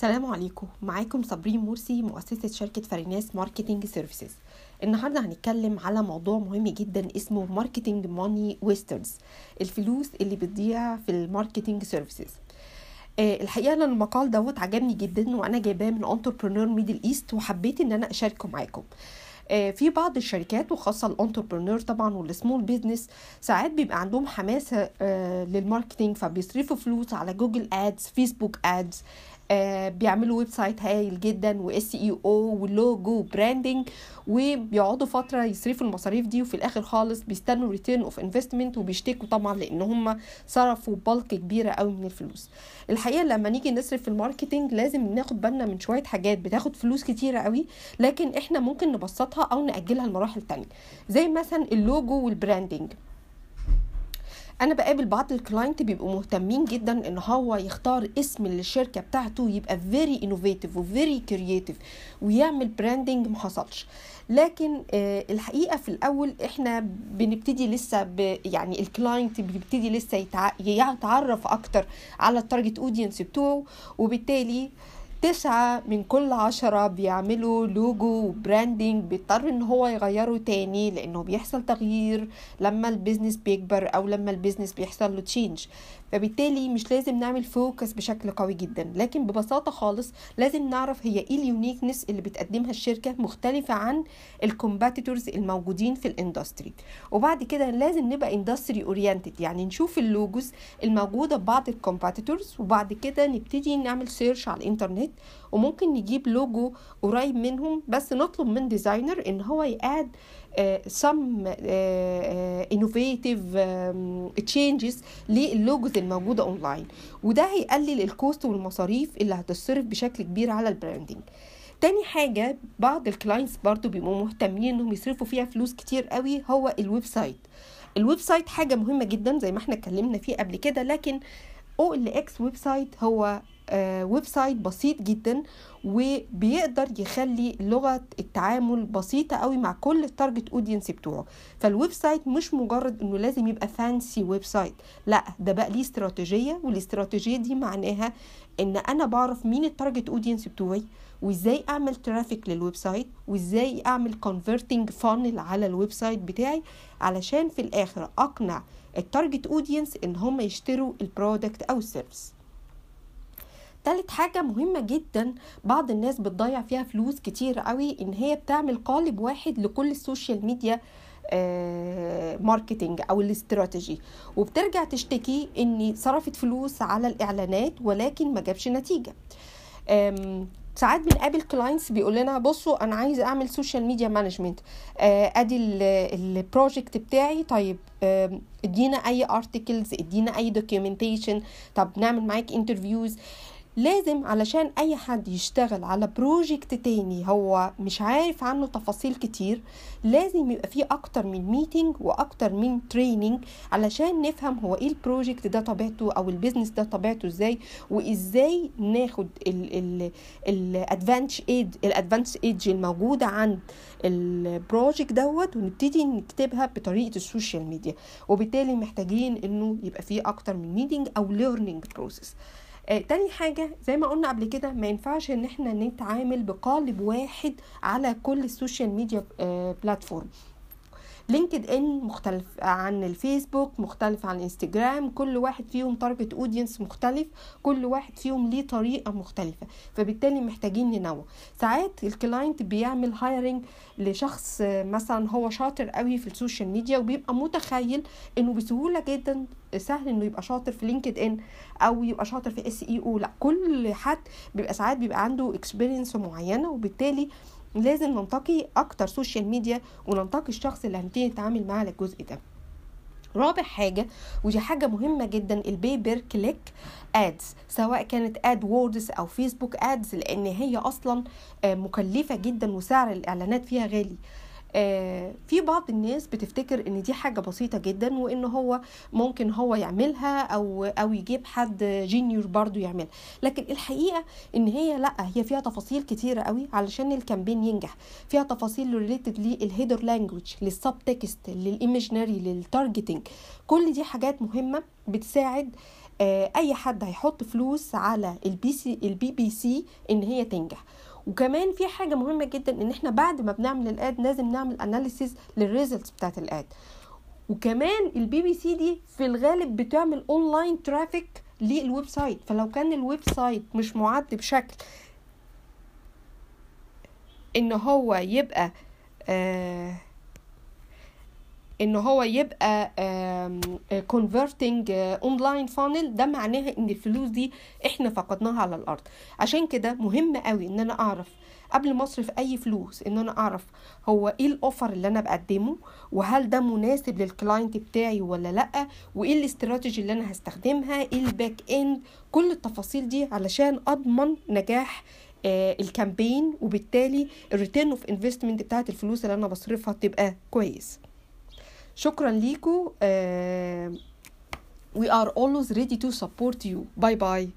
السلام عليكم. معاكم صابرين مرسي مؤسسة شركة فريناس marketing services النهاردة هنتكلم على موضوع مهم جدا اسمه marketing money wasters الفلوس اللي بتضيع في ال marketing services آه، الحقيقة أنا المقال دوت عجبني جدا وأنا جايباه من Entrepreneur Middle East وحبيت إن أنا أشاركه معاكم. آه، في بعض الشركات وخاصة ال entrepreneur طبعا وال small business ساعات بيبقى عندهم حماسة آه، لل marketing فبيصرفوا فلوس على Google Ads Facebook Ads بيعملوا website هايل جدا و SEO ولوجو و branding وبيقعدوا فترة يصرفوا المصاريف دي وفي الآخر خالص بيستنوا return of investment وبيشتكوا طبعا لأن هم صرفوا bulk كبيرة قوي من الفلوس. الحقيقة لما نيجي نصرف في ال marketing لازم ناخد بالنا من شوية حاجات بتاخد فلوس كتيرة قوي لكن إحنا ممكن نبسطها أو نأجلها لمراحل تانية. زي مثلا ال logo وال branding أنا بقابل بعض ال client بيبقوا مهتمين جدا إن هو يختار اسم للشركة بتاعته يبقى very innovative و very creative ويعمل branding ما حصلش. لكن آه الحقيقة في الأول إحنا بنبتدي لسه ب يعني ال client بيبتدي لسه يتع... يتعرف أكتر على ال target audience بتوعه وبالتالي تسعة من كل عشرة بيعملوا logo و branding بيضطر إن هو يغيره تاني لأنه بيحصل تغيير لما ال business بيكبر أو لما ال business بيحصل له change فبالتالي مش لازم نعمل focus بشكل قوي جدا. لكن ببساطة خالص لازم نعرف هي إيه ال uniqueness اللي بتقدمها الشركة مختلفة عن ال competitors الموجودين في ال industry وبعد كده لازم نبقى industry oriented يعني نشوف ال logos الموجودة ببعض ال competitors وبعد كده نبتدي نعمل search على الإنترنت وممكن نجيب لوجو قريب منهم بس نطلب من designer إن هو ي add some innovative changes لل logos الموجودة اونلاين وده هيقلل ال cost والمصاريف اللي هتصرف بشكل كبير على ال branding تاني حاجة بعض ال clients برضو بيبقوا مهتمين إنهم يصرفوا فيها فلوس كتير قوي هو ال website ال website حاجة مهمة جدا زي ما إحنا اتكلمنا فيه قبل كده لكن أو ال إكس ويب سايت هو ويب سايت بسيط جدا وبيقدر يخلي لغة التعامل بسيطة قوي مع كل ال target audience بتوعه. فال website مش مجرد إنه لازم يبقى fancy website لا ده بقى ليه استراتيجية والاستراتيجية دي معناها إن أنا بعرف مين ال target audience بتوعي وإزاي أعمل traffic لل website وإزاي أعمل converting funnel على ال website بتاعي علشان في الآخر أقنع ال target audience إن هم يشتروا ال product أو ال service تالت حاجة مهمة جدا بعض الناس بتضيع فيها فلوس كتير قوي إن هي بتعمل قالب واحد لكل ال social media marketing أو الاستراتيجي. وبترجع تشتكي إن صرفت فلوس على الإعلانات ولكن ما جابش نتيجة. ساعات بنقابل clients بيقول لنا بصوا أنا عايز أعمل social media management أدي ال project بتاعي. طيب ادينا أي articles ادينا أي documentation طب نعمل معاك interviews لازم علشان أي حد يشتغل على project تاني هو مش عارف عنه تفاصيل كتير لازم يبقى فيه أكتر من meeting وأكتر من training علشان نفهم هو إيه ال project ده طبيعته أو ال business ده طبيعته إزاي وإزاي ناخد ال advanced ال advantage الموجودة عند ال project دوت ونبتدي نكتبها بطريقة ال social media وبالتالي محتاجين إنه يبقى فيه أكتر من meeting أو learning process آه تاني حاجة زي ما قلنا قبل كده ما ينفعش إن إحنا نتعامل بقالب واحد على كل ال social media آه platform لينكد إن مختلف عن الفيسبوك مختلف عن الانستجرام كل واحد فيهم target audience مختلف كل واحد فيهم ليه طريقة مختلفة فبالتالي محتاجين ننوع. ساعات ال client بيعمل hiring لشخص مثلا هو شاطر قوي في ال social media وبيبقى متخيل إنه بسهولة جدا سهل إنه يبقى شاطر في لينكد إن أو يبقى شاطر في SEO لا كل حد بيبقى ساعات بيبقى عنده experience معينة وبالتالي لازم ننتقي أكتر social media وننتقي الشخص اللي هنبتدي نتعامل معاه على الجزء ده. رابع حاجة ودي حاجة مهمة جدا ال pay per click ads سواء كانت AdWords أو فيسبوك ads لأن هي أصلا مكلفة جدا وسعر الإعلانات فيها غالي. آه في بعض الناس بتفتكر إن دي حاجة بسيطة جدا وإن هو ممكن هو يعملها أو أو يجيب حد junior برضو يعملها. لكن الحقيقة إن هي لأ هي فيها تفاصيل كتيرة قوي علشان ال campaign ينجح. فيها تفاصيل related لل header language لل subtext لل imagery لل targeting كل دي حاجات مهمة بتساعد آه، أي حد هيحط فلوس على ال PC ال PPC إن هي تنجح. وكمان في حاجة مهمة جدا إن إحنا بعد ما بنعمل ال ad لازم نعمل analysis لل results بتاعت ال ad وكمان ال PPC دي في الغالب بتعمل online traffic لل website فلو كان ال website مش معد بشكل إن هو يبقى آه ان هو يبقى converting online funnel ده معناها إن الفلوس دي إحنا فقدناها على الأرض. عشان كده مهم قوي إن أنا أعرف قبل ما أصرف أي فلوس إن أنا أعرف هو إيه ال offer اللي أنا بقدمه وهل ده مناسب لل client بتاعي ولا لأ وإيه الاستراتيجي اللي أنا هستخدمها إيه ال back end كل التفاصيل دي علشان أضمن نجاح آه ال campaign وبالتالي ال return of investment بتاعت الفلوس اللي أنا بصرفها تبقى كويس. شكرا ليكم uh, we are always ready to support you bye bye